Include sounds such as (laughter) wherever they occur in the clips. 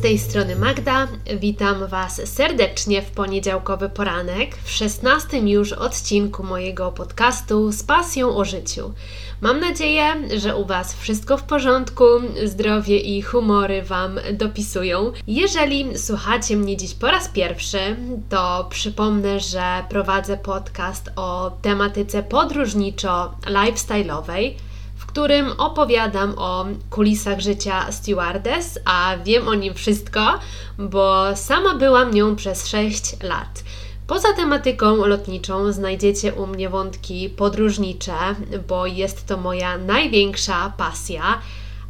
z tej strony Magda. Witam Was serdecznie w poniedziałkowy poranek, w szesnastym już odcinku mojego podcastu z pasją o życiu. Mam nadzieję, że u Was wszystko w porządku, zdrowie i humory Wam dopisują. Jeżeli słuchacie mnie dziś po raz pierwszy, to przypomnę, że prowadzę podcast o tematyce podróżniczo-lifestyle'owej którym opowiadam o kulisach życia stewardess, a wiem o nim wszystko, bo sama byłam nią przez 6 lat. Poza tematyką lotniczą znajdziecie u mnie wątki podróżnicze, bo jest to moja największa pasja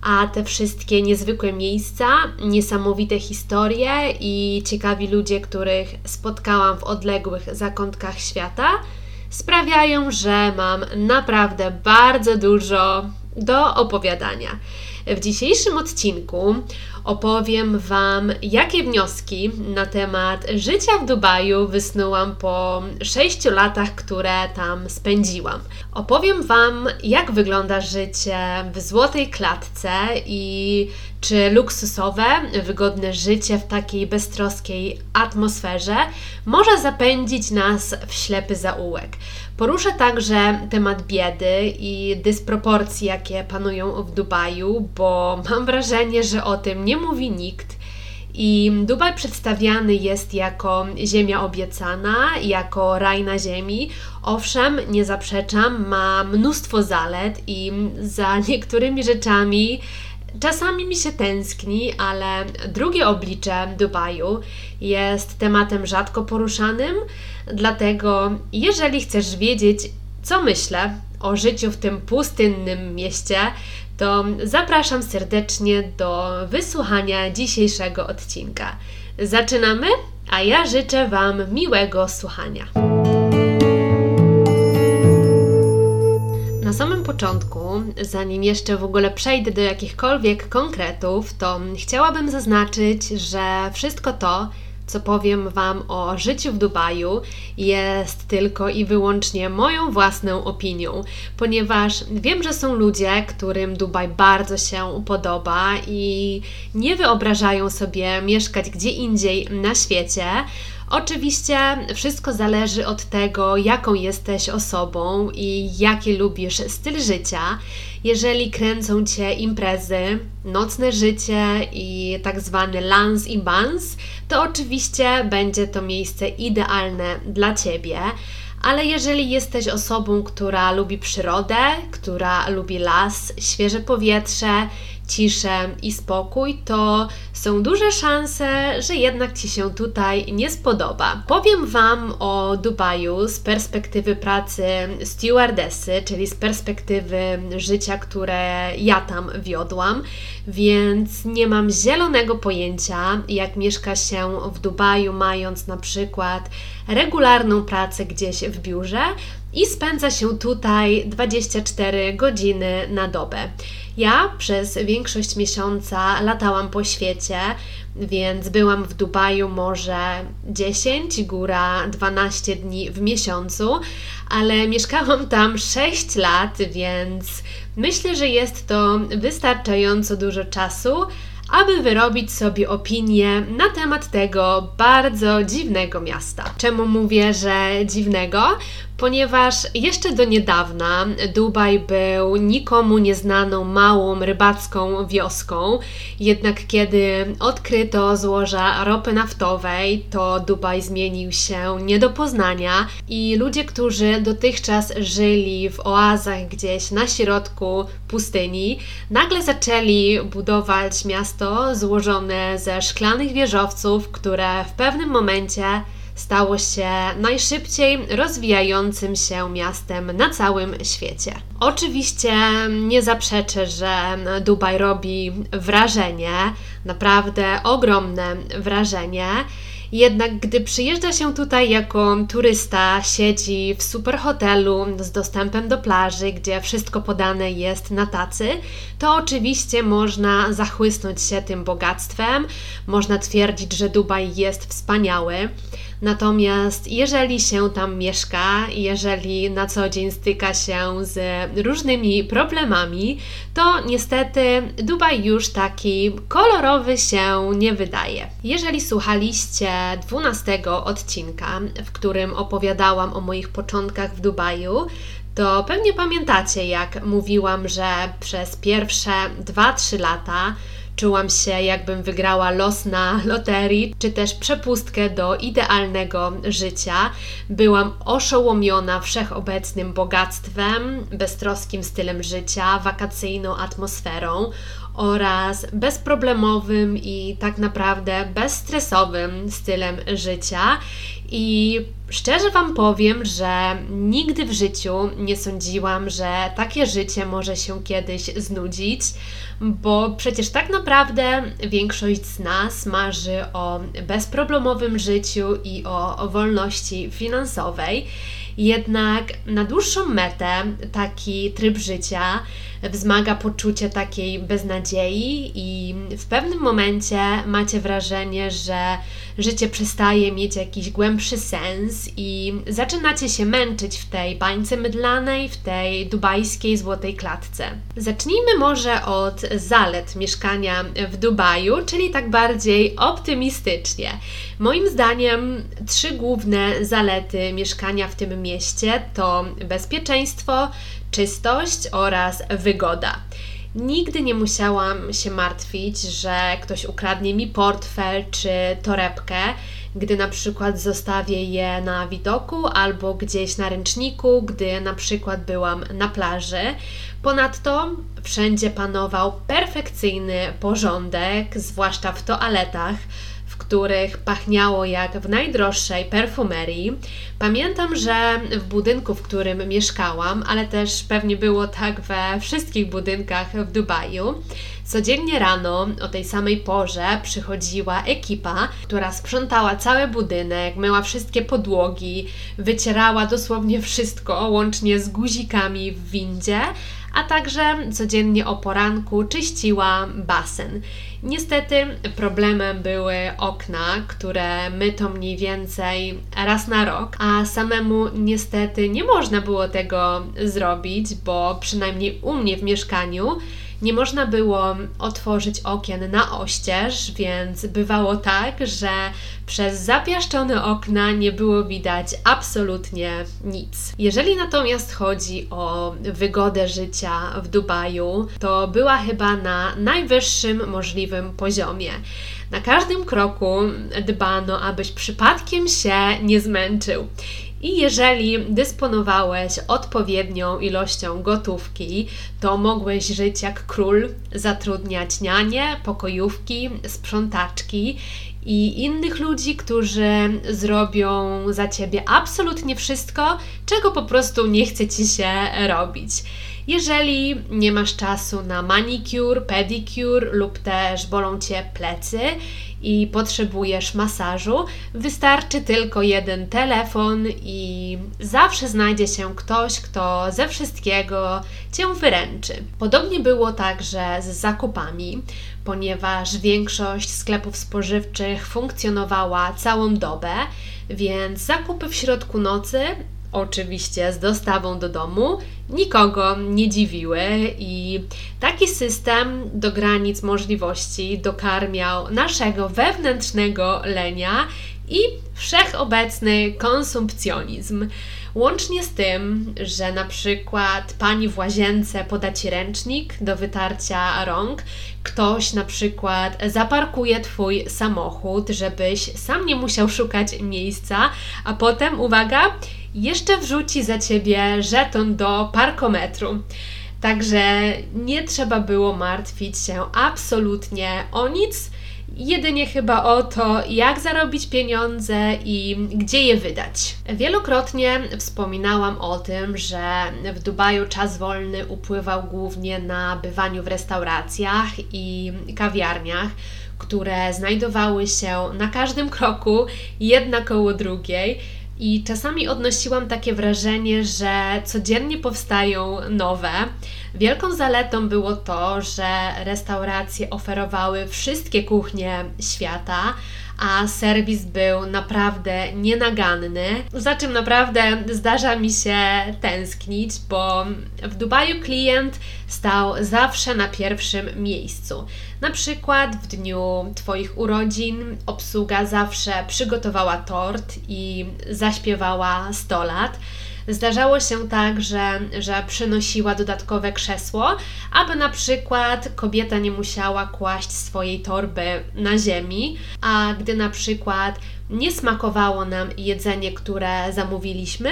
a te wszystkie niezwykłe miejsca, niesamowite historie i ciekawi ludzie, których spotkałam w odległych zakątkach świata, sprawiają, że mam naprawdę bardzo dużo do opowiadania. W dzisiejszym odcinku opowiem Wam, jakie wnioski na temat życia w Dubaju wysnułam po 6 latach, które tam spędziłam. Opowiem Wam, jak wygląda życie w złotej klatce i czy luksusowe, wygodne życie w takiej beztroskiej atmosferze może zapędzić nas w ślepy zaułek. Poruszę także temat biedy i dysproporcji, jakie panują w Dubaju, bo mam wrażenie, że o tym nie mówi nikt. I Dubaj przedstawiany jest jako ziemia obiecana, jako raj na ziemi. Owszem, nie zaprzeczam, ma mnóstwo zalet i za (laughs) niektórymi rzeczami Czasami mi się tęskni, ale drugie oblicze Dubaju jest tematem rzadko poruszanym, dlatego jeżeli chcesz wiedzieć, co myślę o życiu w tym pustynnym mieście, to zapraszam serdecznie do wysłuchania dzisiejszego odcinka. Zaczynamy, a ja życzę Wam miłego słuchania. Na samym początku, zanim jeszcze w ogóle przejdę do jakichkolwiek konkretów, to chciałabym zaznaczyć, że wszystko to, co powiem Wam o życiu w Dubaju, jest tylko i wyłącznie moją własną opinią, ponieważ wiem, że są ludzie, którym Dubaj bardzo się podoba i nie wyobrażają sobie mieszkać gdzie indziej na świecie. Oczywiście wszystko zależy od tego, jaką jesteś osobą i jaki lubisz styl życia. Jeżeli kręcą cię imprezy, nocne życie i tak zwany lans i bans, to oczywiście będzie to miejsce idealne dla ciebie. Ale jeżeli jesteś osobą, która lubi przyrodę, która lubi las, świeże powietrze, ciszę i spokój, to są duże szanse, że jednak Ci się tutaj nie spodoba. Powiem Wam o Dubaju z perspektywy pracy stewardessy, czyli z perspektywy życia, które ja tam wiodłam, więc nie mam zielonego pojęcia, jak mieszka się w Dubaju, mając na przykład regularną pracę gdzieś w biurze i spędza się tutaj 24 godziny na dobę. Ja przez większość miesiąca latałam po świecie, więc byłam w Dubaju może 10, góra 12 dni w miesiącu, ale mieszkałam tam 6 lat, więc myślę, że jest to wystarczająco dużo czasu, aby wyrobić sobie opinię na temat tego bardzo dziwnego miasta. Czemu mówię, że dziwnego? Ponieważ jeszcze do niedawna Dubaj był nikomu nieznaną małą rybacką wioską, jednak kiedy odkryto złoża ropy naftowej, to Dubaj zmienił się nie do poznania i ludzie, którzy dotychczas żyli w oazach gdzieś na środku pustyni, nagle zaczęli budować miasto złożone ze szklanych wieżowców, które w pewnym momencie stało się najszybciej rozwijającym się miastem na całym świecie. Oczywiście nie zaprzeczę, że Dubaj robi wrażenie, naprawdę ogromne wrażenie. Jednak gdy przyjeżdża się tutaj jako turysta, siedzi w super hotelu z dostępem do plaży, gdzie wszystko podane jest na tacy, to oczywiście można zachłysnąć się tym bogactwem, można twierdzić, że Dubaj jest wspaniały. Natomiast jeżeli się tam mieszka, jeżeli na co dzień styka się z różnymi problemami, to niestety Dubaj już taki kolorowy się nie wydaje. Jeżeli słuchaliście 12 odcinka, w którym opowiadałam o moich początkach w Dubaju, to pewnie pamiętacie, jak mówiłam, że przez pierwsze 2-3 lata czułam się, jakbym wygrała los na loterii, czy też przepustkę do idealnego życia. Byłam oszołomiona wszechobecnym bogactwem, beztroskim stylem życia, wakacyjną atmosferą oraz bezproblemowym i tak naprawdę bezstresowym stylem życia. I szczerze Wam powiem, że nigdy w życiu nie sądziłam, że takie życie może się kiedyś znudzić, bo przecież tak naprawdę większość z nas marzy o bezproblemowym życiu i o, o wolności finansowej. Jednak na dłuższą metę taki tryb życia wzmaga poczucie takiej beznadziei i w pewnym momencie macie wrażenie, że życie przestaje mieć jakiś głębszy sens i zaczynacie się męczyć w tej bańce mydlanej, w tej dubajskiej złotej klatce. Zacznijmy może od zalet mieszkania w Dubaju, czyli tak bardziej optymistycznie. Moim zdaniem trzy główne zalety mieszkania w tym mieście to bezpieczeństwo, czystość oraz wygoda. Nigdy nie musiałam się martwić, że ktoś ukradnie mi portfel czy torebkę, gdy na przykład zostawię je na widoku albo gdzieś na ręczniku, gdy na przykład byłam na plaży. Ponadto wszędzie panował perfekcyjny porządek, zwłaszcza w toaletach których pachniało jak w najdroższej perfumerii. Pamiętam, że w budynku, w którym mieszkałam, ale też pewnie było tak we wszystkich budynkach w Dubaju, codziennie rano o tej samej porze przychodziła ekipa, która sprzątała cały budynek, myła wszystkie podłogi, wycierała dosłownie wszystko, łącznie z guzikami w windzie, a także codziennie o poranku czyściła basen. Niestety problemem były okna, które myto mniej więcej raz na rok, a samemu niestety nie można było tego zrobić, bo przynajmniej u mnie w mieszkaniu nie można było otworzyć okien na oścież, więc bywało tak, że przez zapiaszczone okna nie było widać absolutnie nic. Jeżeli natomiast chodzi o wygodę życia w Dubaju, to była chyba na najwyższym możliwym poziomie. Na każdym kroku dbano, abyś przypadkiem się nie zmęczył. I jeżeli dysponowałeś odpowiednią ilością gotówki, to mogłeś żyć jak król, zatrudniać nianie, pokojówki, sprzątaczki i innych ludzi, którzy zrobią za ciebie absolutnie wszystko, czego po prostu nie chce ci się robić. Jeżeli nie masz czasu na manicure, pedicure lub też bolą cię plecy i potrzebujesz masażu, wystarczy tylko jeden telefon i zawsze znajdzie się ktoś, kto ze wszystkiego cię wyręczy. Podobnie było także z zakupami, ponieważ większość sklepów spożywczych funkcjonowała całą dobę, więc zakupy w środku nocy oczywiście z dostawą do domu, nikogo nie dziwiły i taki system do granic możliwości dokarmiał naszego wewnętrznego lenia i wszechobecny konsumpcjonizm. Łącznie z tym, że na przykład pani w łazience poda ci ręcznik do wytarcia rąk, ktoś na przykład zaparkuje twój samochód, żebyś sam nie musiał szukać miejsca, a potem, uwaga, jeszcze wrzuci za ciebie żeton do parkometru. Także nie trzeba było martwić się absolutnie o nic, jedynie chyba o to, jak zarobić pieniądze i gdzie je wydać. Wielokrotnie wspominałam o tym, że w Dubaju czas wolny upływał głównie na bywaniu w restauracjach i kawiarniach, które znajdowały się na każdym kroku, jedna koło drugiej i czasami odnosiłam takie wrażenie, że codziennie powstają nowe. Wielką zaletą było to, że restauracje oferowały wszystkie kuchnie świata, a serwis był naprawdę nienaganny, za czym naprawdę zdarza mi się tęsknić, bo w Dubaju klient stał zawsze na pierwszym miejscu. Na przykład w dniu Twoich urodzin obsługa zawsze przygotowała tort i zaśpiewała 100 lat. Zdarzało się tak, że, że przynosiła dodatkowe krzesło, aby na przykład kobieta nie musiała kłaść swojej torby na ziemi, a gdy na przykład nie smakowało nam jedzenie, które zamówiliśmy,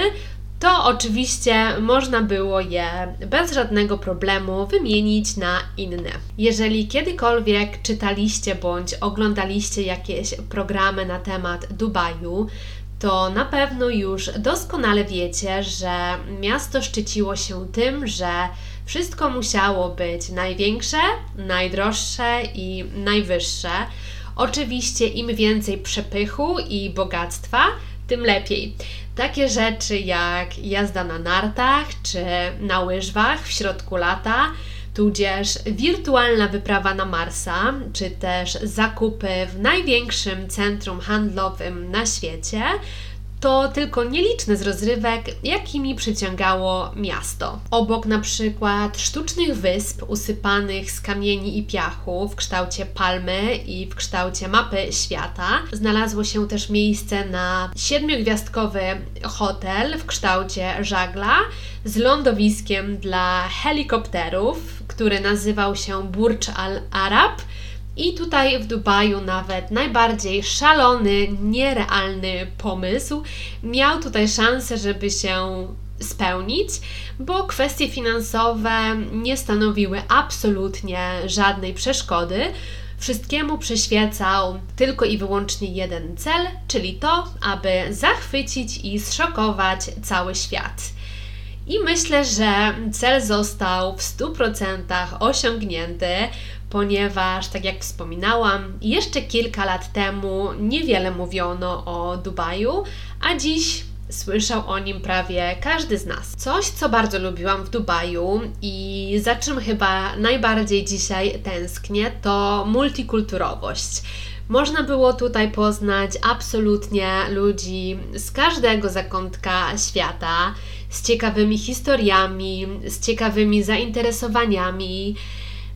to oczywiście można było je bez żadnego problemu wymienić na inne. Jeżeli kiedykolwiek czytaliście bądź oglądaliście jakieś programy na temat Dubaju, to na pewno już doskonale wiecie, że miasto szczyciło się tym, że wszystko musiało być największe, najdroższe i najwyższe. Oczywiście im więcej przepychu i bogactwa, tym lepiej. Takie rzeczy jak jazda na nartach czy na łyżwach w środku lata, tudzież wirtualna wyprawa na Marsa, czy też zakupy w największym centrum handlowym na świecie, to tylko nieliczne z rozrywek, jakimi przyciągało miasto. Obok na przykład sztucznych wysp usypanych z kamieni i piachu w kształcie palmy i w kształcie mapy świata, znalazło się też miejsce na siedmiogwiazdkowy hotel w kształcie żagla z lądowiskiem dla helikopterów, który nazywał się Burj Al Arab i tutaj w Dubaju nawet najbardziej szalony, nierealny pomysł miał tutaj szansę, żeby się spełnić, bo kwestie finansowe nie stanowiły absolutnie żadnej przeszkody. Wszystkiemu przyświecał tylko i wyłącznie jeden cel, czyli to, aby zachwycić i zszokować cały świat. I myślę, że cel został w 100% osiągnięty, ponieważ, tak jak wspominałam, jeszcze kilka lat temu niewiele mówiono o Dubaju, a dziś Słyszał o nim prawie każdy z nas. Coś, co bardzo lubiłam w Dubaju i za czym chyba najbardziej dzisiaj tęsknię, to multikulturowość. Można było tutaj poznać absolutnie ludzi z każdego zakątka świata, z ciekawymi historiami, z ciekawymi zainteresowaniami.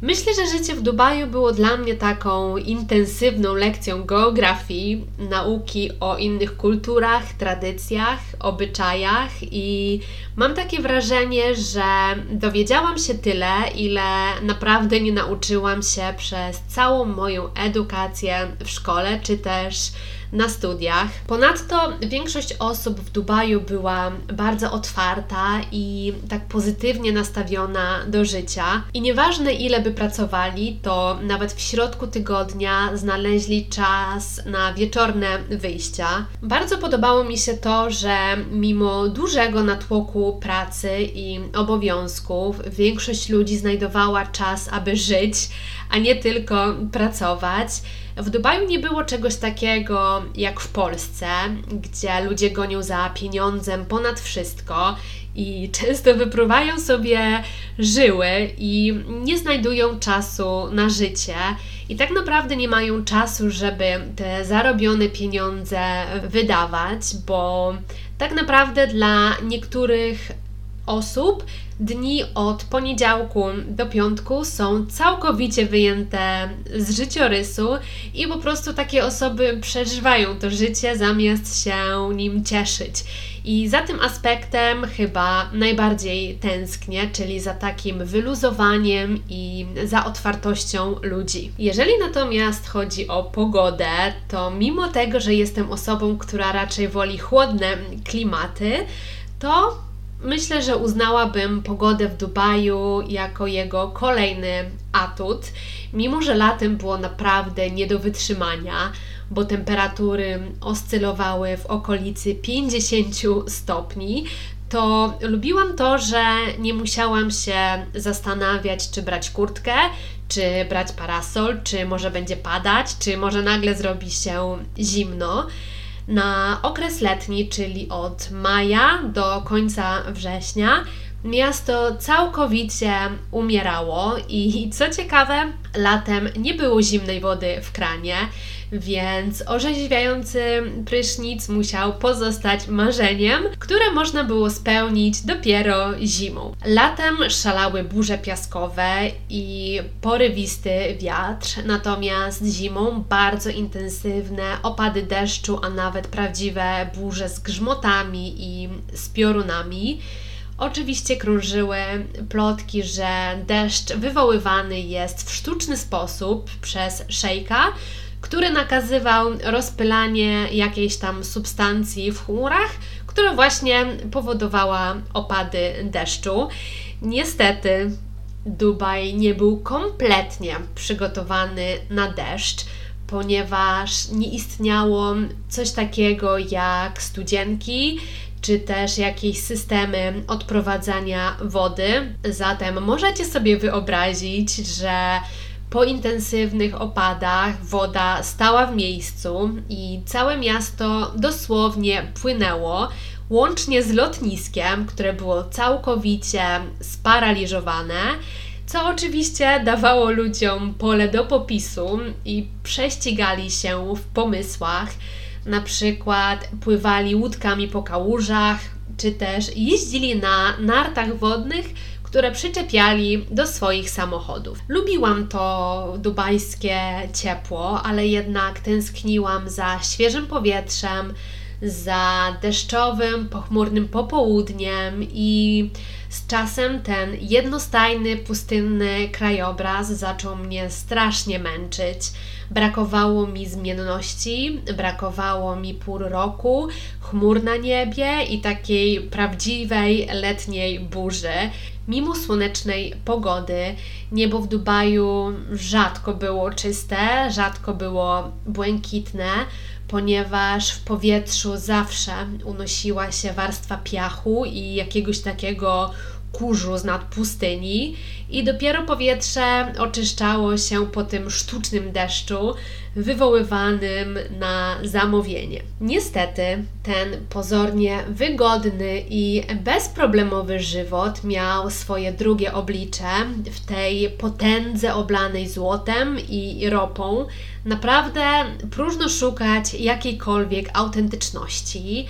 Myślę, że życie w Dubaju było dla mnie taką intensywną lekcją geografii, nauki o innych kulturach, tradycjach, obyczajach i mam takie wrażenie, że dowiedziałam się tyle, ile naprawdę nie nauczyłam się przez całą moją edukację w szkole czy też na studiach. Ponadto większość osób w Dubaju była bardzo otwarta i tak pozytywnie nastawiona do życia. I nieważne ile by pracowali, to nawet w środku tygodnia znaleźli czas na wieczorne wyjścia. Bardzo podobało mi się to, że mimo dużego natłoku pracy i obowiązków, większość ludzi znajdowała czas, aby żyć, a nie tylko pracować. W Dubaju nie było czegoś takiego jak w Polsce, gdzie ludzie gonią za pieniądzem ponad wszystko i często wypruwają sobie żyły i nie znajdują czasu na życie. I tak naprawdę nie mają czasu, żeby te zarobione pieniądze wydawać, bo tak naprawdę dla niektórych osób dni od poniedziałku do piątku są całkowicie wyjęte z życiorysu i po prostu takie osoby przeżywają to życie zamiast się nim cieszyć. I za tym aspektem chyba najbardziej tęsknię, czyli za takim wyluzowaniem i za otwartością ludzi. Jeżeli natomiast chodzi o pogodę, to mimo tego, że jestem osobą, która raczej woli chłodne klimaty, to Myślę, że uznałabym pogodę w Dubaju jako jego kolejny atut, mimo że latem było naprawdę nie do wytrzymania, bo temperatury oscylowały w okolicy 50 stopni, to lubiłam to, że nie musiałam się zastanawiać, czy brać kurtkę, czy brać parasol, czy może będzie padać, czy może nagle zrobi się zimno na okres letni, czyli od maja do końca września, Miasto całkowicie umierało i co ciekawe, latem nie było zimnej wody w kranie, więc orzeźwiający prysznic musiał pozostać marzeniem, które można było spełnić dopiero zimą. Latem szalały burze piaskowe i porywisty wiatr, natomiast zimą bardzo intensywne opady deszczu, a nawet prawdziwe burze z grzmotami i z piorunami. Oczywiście krążyły plotki, że deszcz wywoływany jest w sztuczny sposób przez szejka, który nakazywał rozpylanie jakiejś tam substancji w chmurach, która właśnie powodowała opady deszczu. Niestety, Dubaj nie był kompletnie przygotowany na deszcz, ponieważ nie istniało coś takiego jak studzienki, czy też jakieś systemy odprowadzania wody. Zatem możecie sobie wyobrazić, że po intensywnych opadach woda stała w miejscu i całe miasto dosłownie płynęło, łącznie z lotniskiem, które było całkowicie sparaliżowane co oczywiście dawało ludziom pole do popisu i prześcigali się w pomysłach. Na przykład pływali łódkami po kałużach, czy też jeździli na nartach wodnych, które przyczepiali do swoich samochodów. Lubiłam to dubajskie ciepło, ale jednak tęskniłam za świeżym powietrzem, za deszczowym, pochmurnym popołudniem i z czasem ten jednostajny, pustynny krajobraz zaczął mnie strasznie męczyć. Brakowało mi zmienności, brakowało mi pór roku, chmur na niebie i takiej prawdziwej letniej burzy. Mimo słonecznej pogody, niebo w Dubaju rzadko było czyste, rzadko było błękitne, ponieważ w powietrzu zawsze unosiła się warstwa piachu i jakiegoś takiego kurzu z nad pustyni i dopiero powietrze oczyszczało się po tym sztucznym deszczu wywoływanym na zamówienie. Niestety ten pozornie wygodny i bezproblemowy żywot miał swoje drugie oblicze w tej potędze oblanej złotem i ropą. Naprawdę próżno szukać jakiejkolwiek autentyczności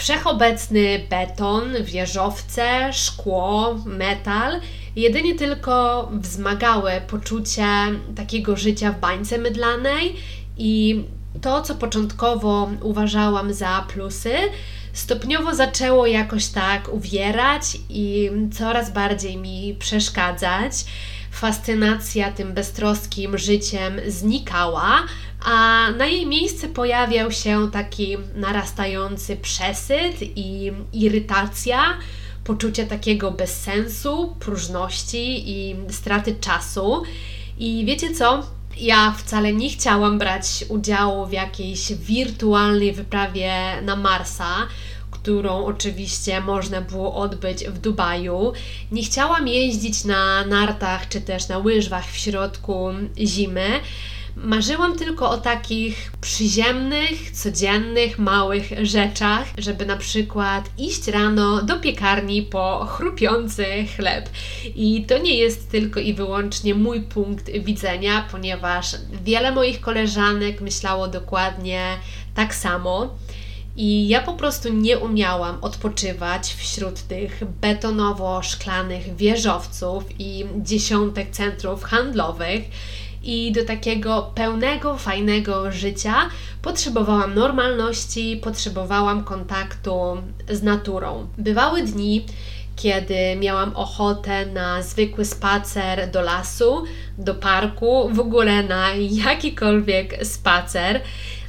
wszechobecny beton, wieżowce, szkło, metal jedynie tylko wzmagały poczucie takiego życia w bańce mydlanej i to, co początkowo uważałam za plusy, stopniowo zaczęło jakoś tak uwierać i coraz bardziej mi przeszkadzać. Fascynacja tym beztroskim życiem znikała, a na jej miejsce pojawiał się taki narastający przesyt i irytacja, poczucie takiego bezsensu, próżności i straty czasu. I wiecie co? Ja wcale nie chciałam brać udziału w jakiejś wirtualnej wyprawie na Marsa, którą oczywiście można było odbyć w Dubaju. Nie chciałam jeździć na nartach czy też na łyżwach w środku zimy. Marzyłam tylko o takich przyziemnych, codziennych, małych rzeczach, żeby na przykład iść rano do piekarni po chrupiący chleb. I to nie jest tylko i wyłącznie mój punkt widzenia, ponieważ wiele moich koleżanek myślało dokładnie tak samo. I ja po prostu nie umiałam odpoczywać wśród tych betonowo-szklanych wieżowców i dziesiątek centrów handlowych i do takiego pełnego, fajnego życia potrzebowałam normalności, potrzebowałam kontaktu z naturą. Bywały dni, kiedy miałam ochotę na zwykły spacer do lasu, do parku, w ogóle na jakikolwiek spacer.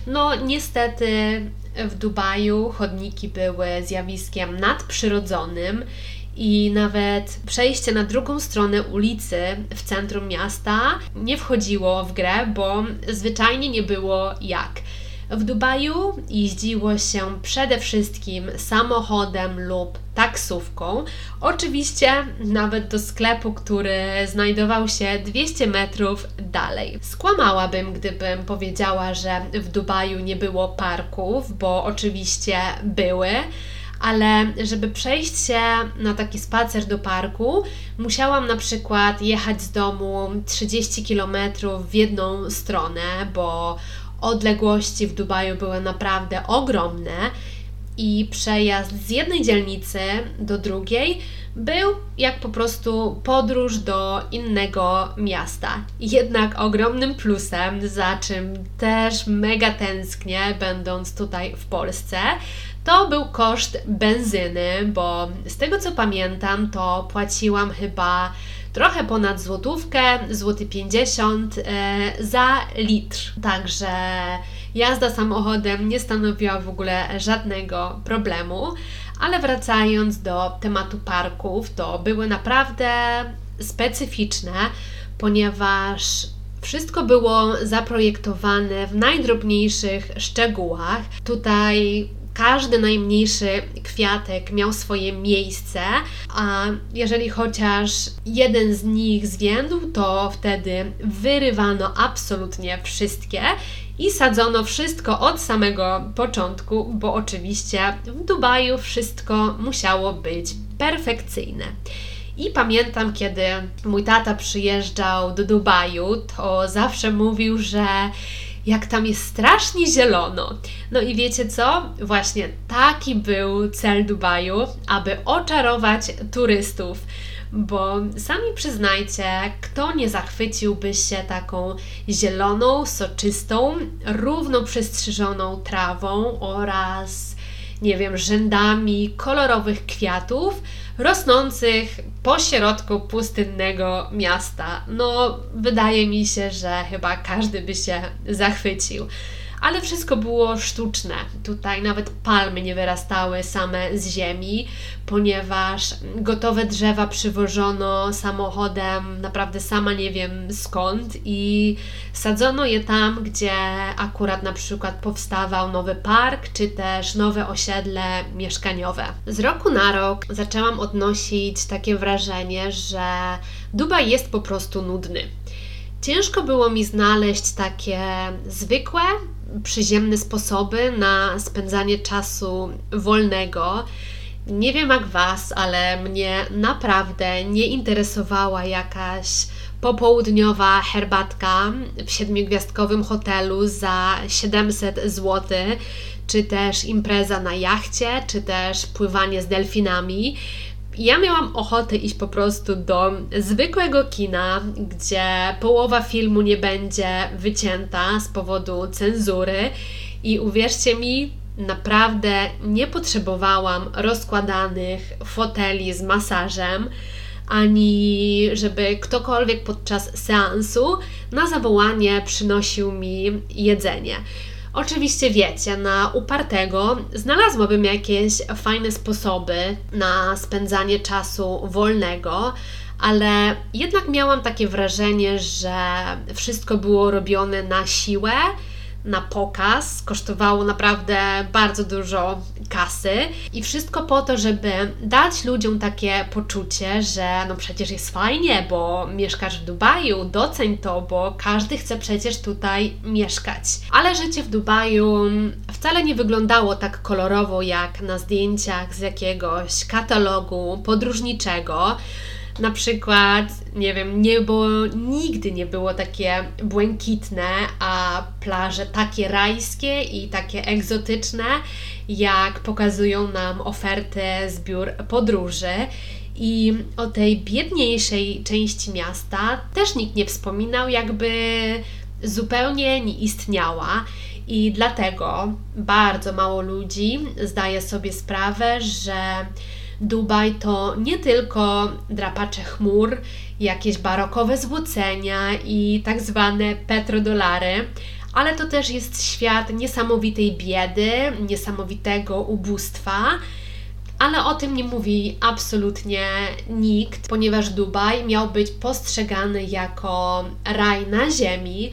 No, niestety w Dubaju chodniki były zjawiskiem nadprzyrodzonym i nawet przejście na drugą stronę ulicy w centrum miasta nie wchodziło w grę, bo zwyczajnie nie było jak. W Dubaju jeździło się przede wszystkim samochodem lub taksówką. Oczywiście nawet do sklepu, który znajdował się 200 metrów dalej. Skłamałabym, gdybym powiedziała, że w Dubaju nie było parków, bo oczywiście były ale żeby przejść się na taki spacer do parku, musiałam na przykład jechać z domu 30 km w jedną stronę, bo odległości w Dubaju były naprawdę ogromne i przejazd z jednej dzielnicy do drugiej był jak po prostu podróż do innego miasta. Jednak ogromnym plusem, za czym też mega tęsknię, będąc tutaj w Polsce, to był koszt benzyny, bo z tego co pamiętam, to płaciłam chyba trochę ponad złotówkę, złoty 50 e, za litr. Także jazda samochodem nie stanowiła w ogóle żadnego problemu. Ale wracając do tematu parków, to były naprawdę specyficzne, ponieważ wszystko było zaprojektowane w najdrobniejszych szczegółach. Tutaj każdy najmniejszy kwiatek miał swoje miejsce, a jeżeli chociaż jeden z nich zwiędł, to wtedy wyrywano absolutnie wszystkie i sadzono wszystko od samego początku, bo oczywiście w Dubaju wszystko musiało być perfekcyjne. I pamiętam, kiedy mój tata przyjeżdżał do Dubaju, to zawsze mówił, że jak tam jest strasznie zielono. No i wiecie co? Właśnie taki był cel Dubaju, aby oczarować turystów. Bo sami przyznajcie, kto nie zachwyciłby się taką zieloną, soczystą, równo przestrzyżoną trawą oraz, nie wiem, rzędami kolorowych kwiatów rosnących po środku pustynnego miasta. No, wydaje mi się, że chyba każdy by się zachwycił ale wszystko było sztuczne. Tutaj nawet palmy nie wyrastały same z ziemi, ponieważ gotowe drzewa przywożono samochodem, naprawdę sama nie wiem skąd, i sadzono je tam, gdzie akurat na przykład powstawał nowy park, czy też nowe osiedle mieszkaniowe. Z roku na rok zaczęłam odnosić takie wrażenie, że Dubaj jest po prostu nudny. Ciężko było mi znaleźć takie zwykłe, przyziemne sposoby na spędzanie czasu wolnego. Nie wiem jak Was, ale mnie naprawdę nie interesowała jakaś popołudniowa herbatka w siedmiogwiazdkowym hotelu za 700 zł, czy też impreza na jachcie, czy też pływanie z delfinami ja miałam ochotę iść po prostu do zwykłego kina, gdzie połowa filmu nie będzie wycięta z powodu cenzury i uwierzcie mi, naprawdę nie potrzebowałam rozkładanych foteli z masażem, ani żeby ktokolwiek podczas seansu na zawołanie przynosił mi jedzenie. Oczywiście wiecie, na upartego znalazłabym jakieś fajne sposoby na spędzanie czasu wolnego, ale jednak miałam takie wrażenie, że wszystko było robione na siłę na pokaz, kosztowało naprawdę bardzo dużo kasy i wszystko po to, żeby dać ludziom takie poczucie, że no przecież jest fajnie, bo mieszkasz w Dubaju, doceń to, bo każdy chce przecież tutaj mieszkać. Ale życie w Dubaju wcale nie wyglądało tak kolorowo jak na zdjęciach z jakiegoś katalogu podróżniczego. Na przykład, nie wiem, niebo nigdy nie było takie błękitne, a plaże takie rajskie i takie egzotyczne, jak pokazują nam oferty z biur podróży. I o tej biedniejszej części miasta też nikt nie wspominał, jakby zupełnie nie istniała. I dlatego bardzo mało ludzi zdaje sobie sprawę, że Dubaj to nie tylko drapacze chmur, jakieś barokowe złocenia i tak zwane petrodolary, ale to też jest świat niesamowitej biedy, niesamowitego ubóstwa. Ale o tym nie mówi absolutnie nikt, ponieważ Dubaj miał być postrzegany jako raj na ziemi,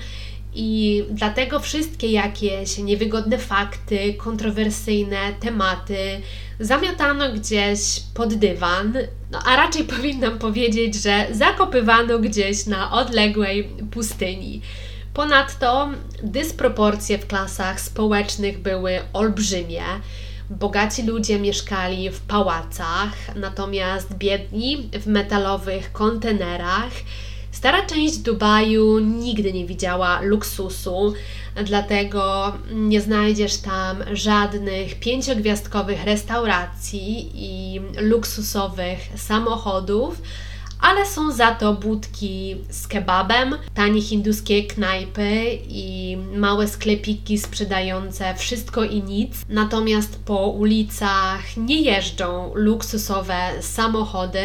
i dlatego wszystkie jakieś niewygodne fakty, kontrowersyjne tematy zamiatano gdzieś pod dywan, no a raczej (laughs) powinnam powiedzieć, że zakopywano gdzieś na odległej pustyni. Ponadto dysproporcje w klasach społecznych były olbrzymie. Bogaci ludzie mieszkali w pałacach, natomiast biedni w metalowych kontenerach. Stara część Dubaju nigdy nie widziała luksusu, dlatego nie znajdziesz tam żadnych pięciogwiazdkowych restauracji i luksusowych samochodów ale są za to budki z kebabem, tanie hinduskie knajpy i małe sklepiki sprzedające wszystko i nic. Natomiast po ulicach nie jeżdżą luksusowe samochody,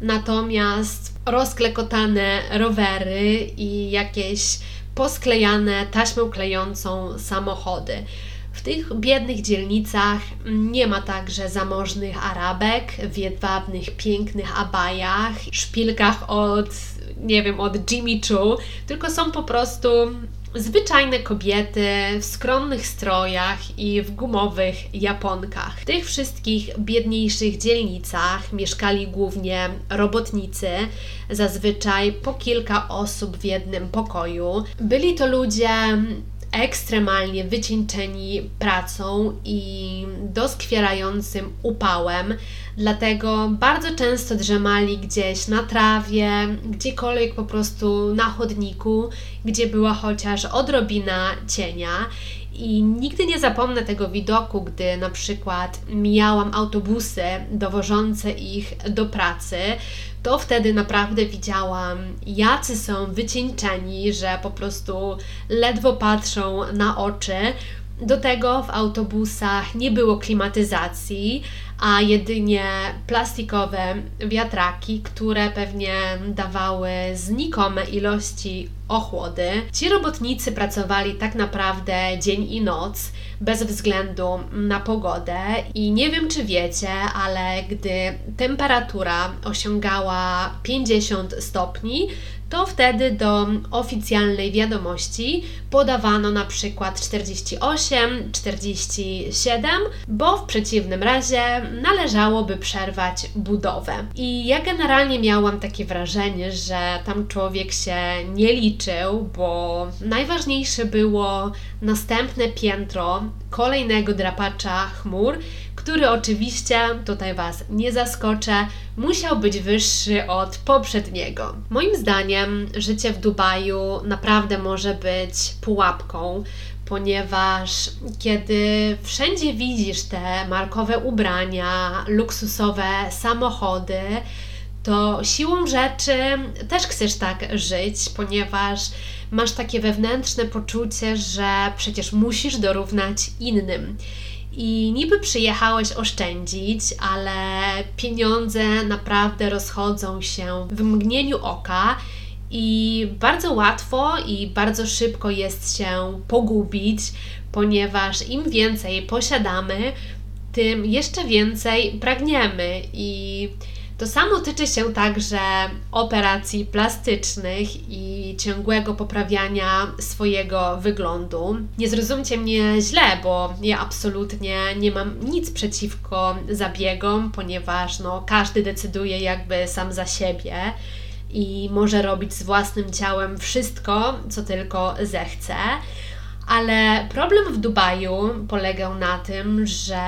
natomiast rozklekotane rowery i jakieś posklejane taśmą klejącą samochody. W tych biednych dzielnicach nie ma także zamożnych Arabek w jedwabnych, pięknych abajach, szpilkach od, nie wiem, od Jimmy Choo, tylko są po prostu zwyczajne kobiety w skromnych strojach i w gumowych japonkach. W tych wszystkich biedniejszych dzielnicach mieszkali głównie robotnicy, zazwyczaj po kilka osób w jednym pokoju. Byli to ludzie ekstremalnie wycieńczeni pracą i doskwierającym upałem, dlatego bardzo często drzemali gdzieś na trawie, gdziekolwiek po prostu na chodniku, gdzie była chociaż odrobina cienia. I nigdy nie zapomnę tego widoku, gdy na przykład mijałam autobusy dowożące ich do pracy, to wtedy naprawdę widziałam, jacy są wycieńczeni, że po prostu ledwo patrzą na oczy. Do tego w autobusach nie było klimatyzacji, a jedynie plastikowe wiatraki, które pewnie dawały znikome ilości ochłody. Ci robotnicy pracowali tak naprawdę dzień i noc, bez względu na pogodę, i nie wiem czy wiecie, ale gdy temperatura osiągała 50 stopni, to wtedy do oficjalnej wiadomości podawano na przykład 48, 47, bo w przeciwnym razie należałoby przerwać budowę. I ja generalnie miałam takie wrażenie, że tam człowiek się nie liczył, bo najważniejsze było następne piętro kolejnego drapacza chmur, który oczywiście, tutaj Was nie zaskoczę, musiał być wyższy od poprzedniego. Moim zdaniem życie w Dubaju naprawdę może być pułapką, ponieważ kiedy wszędzie widzisz te markowe ubrania, luksusowe samochody, to siłą rzeczy też chcesz tak żyć, ponieważ masz takie wewnętrzne poczucie, że przecież musisz dorównać innym. I niby przyjechałeś oszczędzić, ale pieniądze naprawdę rozchodzą się w mgnieniu oka i bardzo łatwo i bardzo szybko jest się pogubić, ponieważ im więcej posiadamy, tym jeszcze więcej pragniemy. I to samo tyczy się także operacji plastycznych i ciągłego poprawiania swojego wyglądu. Nie zrozumcie mnie źle, bo ja absolutnie nie mam nic przeciwko zabiegom, ponieważ no, każdy decyduje jakby sam za siebie i może robić z własnym ciałem wszystko, co tylko zechce. Ale problem w Dubaju polegał na tym, że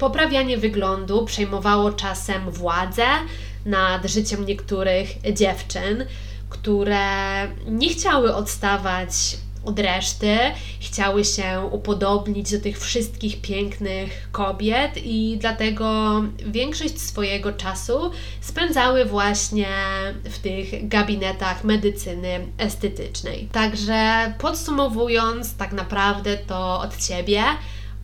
Poprawianie wyglądu przejmowało czasem władzę nad życiem niektórych dziewczyn, które nie chciały odstawać od reszty, chciały się upodobnić do tych wszystkich pięknych kobiet i dlatego większość swojego czasu spędzały właśnie w tych gabinetach medycyny estetycznej. Także podsumowując, tak naprawdę to od ciebie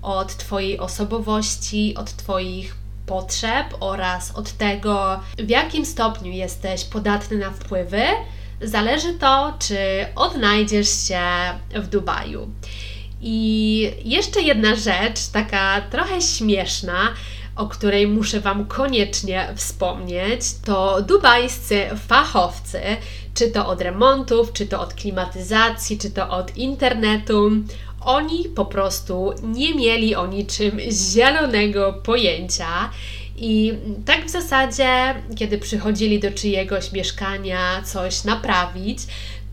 od Twojej osobowości, od Twoich potrzeb oraz od tego, w jakim stopniu jesteś podatny na wpływy, zależy to, czy odnajdziesz się w Dubaju. I jeszcze jedna rzecz, taka trochę śmieszna, o której muszę Wam koniecznie wspomnieć, to dubajscy fachowcy, czy to od remontów, czy to od klimatyzacji, czy to od internetu, oni po prostu nie mieli o niczym zielonego pojęcia. I tak w zasadzie, kiedy przychodzili do czyjegoś mieszkania coś naprawić,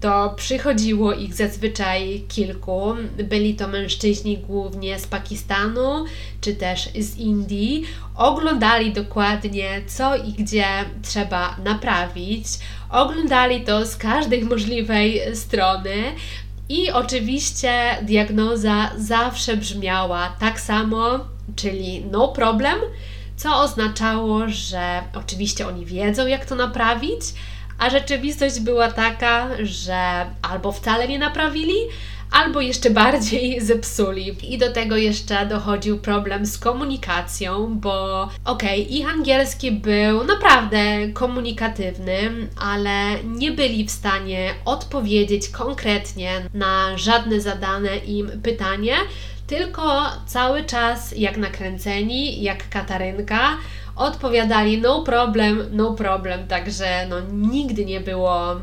to przychodziło ich zazwyczaj kilku. Byli to mężczyźni głównie z Pakistanu czy też z Indii. Oglądali dokładnie, co i gdzie trzeba naprawić. Oglądali to z każdej możliwej strony. I oczywiście diagnoza zawsze brzmiała tak samo, czyli no problem, co oznaczało, że oczywiście oni wiedzą, jak to naprawić, a rzeczywistość była taka, że albo wcale nie naprawili, albo jeszcze bardziej (laughs) zepsuli. I do tego jeszcze dochodził problem z komunikacją, bo okej, okay, ich angielski był naprawdę komunikatywny, ale nie byli w stanie odpowiedzieć konkretnie na żadne zadane im pytanie, tylko cały czas jak nakręceni, jak Katarynka, odpowiadali no problem, no problem, także no nigdy nie było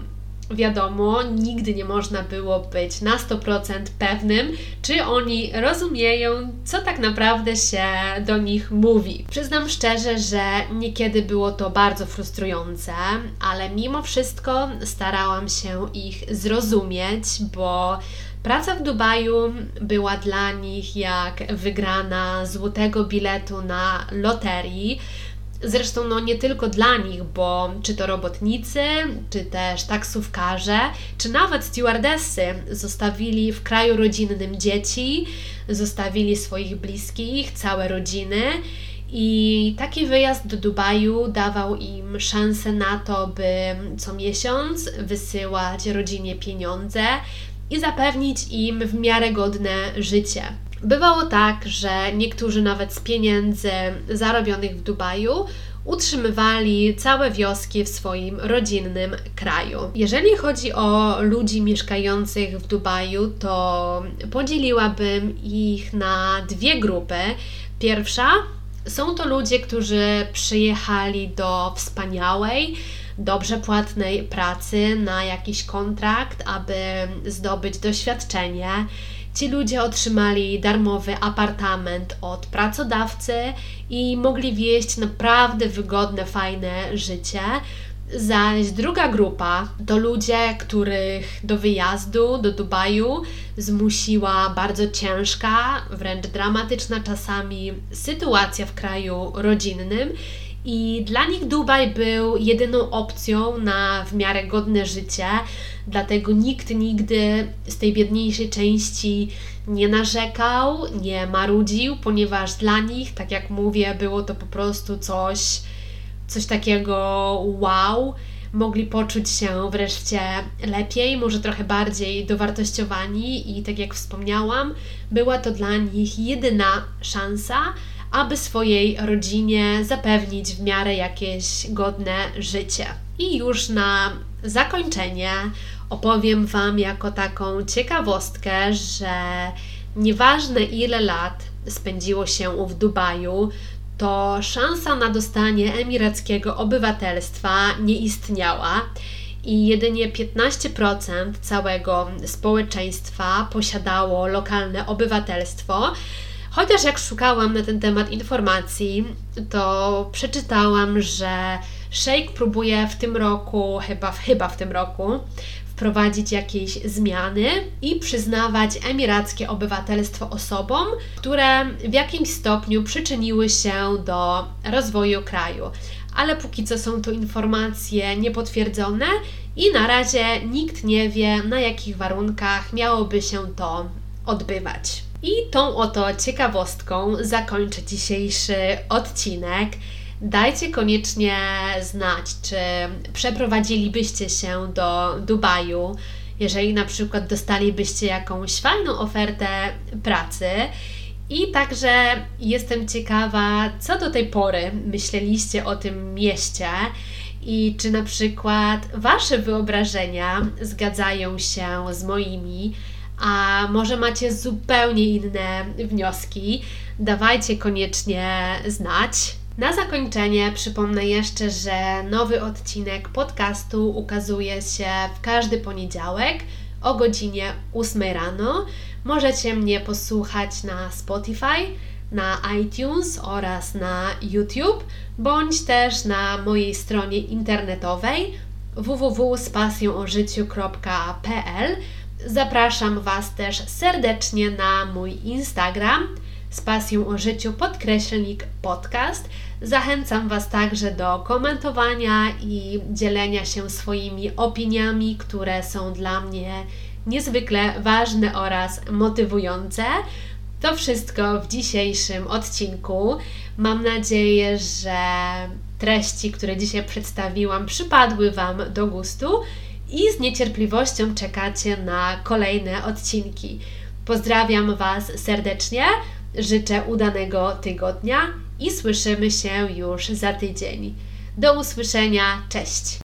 wiadomo, nigdy nie można było być na 100% pewnym, czy oni rozumieją, co tak naprawdę się do nich mówi. Przyznam szczerze, że niekiedy było to bardzo frustrujące, ale mimo wszystko starałam się ich zrozumieć, bo Praca w Dubaju była dla nich jak wygrana złotego biletu na loterii. Zresztą no nie tylko dla nich, bo czy to robotnicy, czy też taksówkarze, czy nawet stewardessy zostawili w kraju rodzinnym dzieci, zostawili swoich bliskich, całe rodziny. I taki wyjazd do Dubaju dawał im szansę na to, by co miesiąc wysyłać rodzinie pieniądze i zapewnić im w miarę godne życie. Bywało tak, że niektórzy nawet z pieniędzy zarobionych w Dubaju utrzymywali całe wioski w swoim rodzinnym kraju. Jeżeli chodzi o ludzi mieszkających w Dubaju, to podzieliłabym ich na dwie grupy. Pierwsza są to ludzie, którzy przyjechali do wspaniałej, dobrze płatnej pracy na jakiś kontrakt, aby zdobyć doświadczenie Ci ludzie otrzymali darmowy apartament od pracodawcy i mogli wieść naprawdę wygodne, fajne życie. Zaś druga grupa to ludzie, których do wyjazdu do Dubaju zmusiła bardzo ciężka, wręcz dramatyczna czasami sytuacja w kraju rodzinnym i dla nich Dubaj był jedyną opcją na w miarę godne życie, dlatego nikt nigdy z tej biedniejszej części nie narzekał, nie marudził, ponieważ dla nich, tak jak mówię, było to po prostu coś, coś takiego wow. Mogli poczuć się wreszcie lepiej, może trochę bardziej dowartościowani, i tak jak wspomniałam, była to dla nich jedyna szansa, aby swojej rodzinie zapewnić w miarę jakieś godne życie. I już na zakończenie opowiem Wam jako taką ciekawostkę, że nieważne ile lat spędziło się w Dubaju, to szansa na dostanie emirackiego obywatelstwa nie istniała i jedynie 15% całego społeczeństwa posiadało lokalne obywatelstwo. Chociaż jak szukałam na ten temat informacji, to przeczytałam, że Sheikh próbuje w tym roku, chyba, chyba w tym roku, wprowadzić jakieś zmiany i przyznawać emirackie obywatelstwo osobom, które w jakimś stopniu przyczyniły się do rozwoju kraju. Ale póki co są to informacje niepotwierdzone i na razie nikt nie wie, na jakich warunkach miałoby się to odbywać. I tą oto ciekawostką zakończę dzisiejszy odcinek. Dajcie koniecznie znać, czy przeprowadzilibyście się do Dubaju, jeżeli na przykład dostalibyście jakąś fajną ofertę pracy. I także jestem ciekawa, co do tej pory myśleliście o tym mieście i czy na przykład Wasze wyobrażenia zgadzają się z moimi a może macie zupełnie inne wnioski, dawajcie koniecznie znać. Na zakończenie przypomnę jeszcze, że nowy odcinek podcastu ukazuje się w każdy poniedziałek o godzinie 8 rano. Możecie mnie posłuchać na Spotify, na iTunes oraz na YouTube, bądź też na mojej stronie internetowej www.spasjonożyciu.pl. Zapraszam Was też serdecznie na mój Instagram z pasją o życiu podkreślnik podcast. Zachęcam Was także do komentowania i dzielenia się swoimi opiniami, które są dla mnie niezwykle ważne oraz motywujące. To wszystko w dzisiejszym odcinku. Mam nadzieję, że treści, które dzisiaj przedstawiłam, przypadły Wam do gustu i z niecierpliwością czekacie na kolejne odcinki. Pozdrawiam Was serdecznie, życzę udanego tygodnia i słyszymy się już za tydzień. Do usłyszenia, cześć!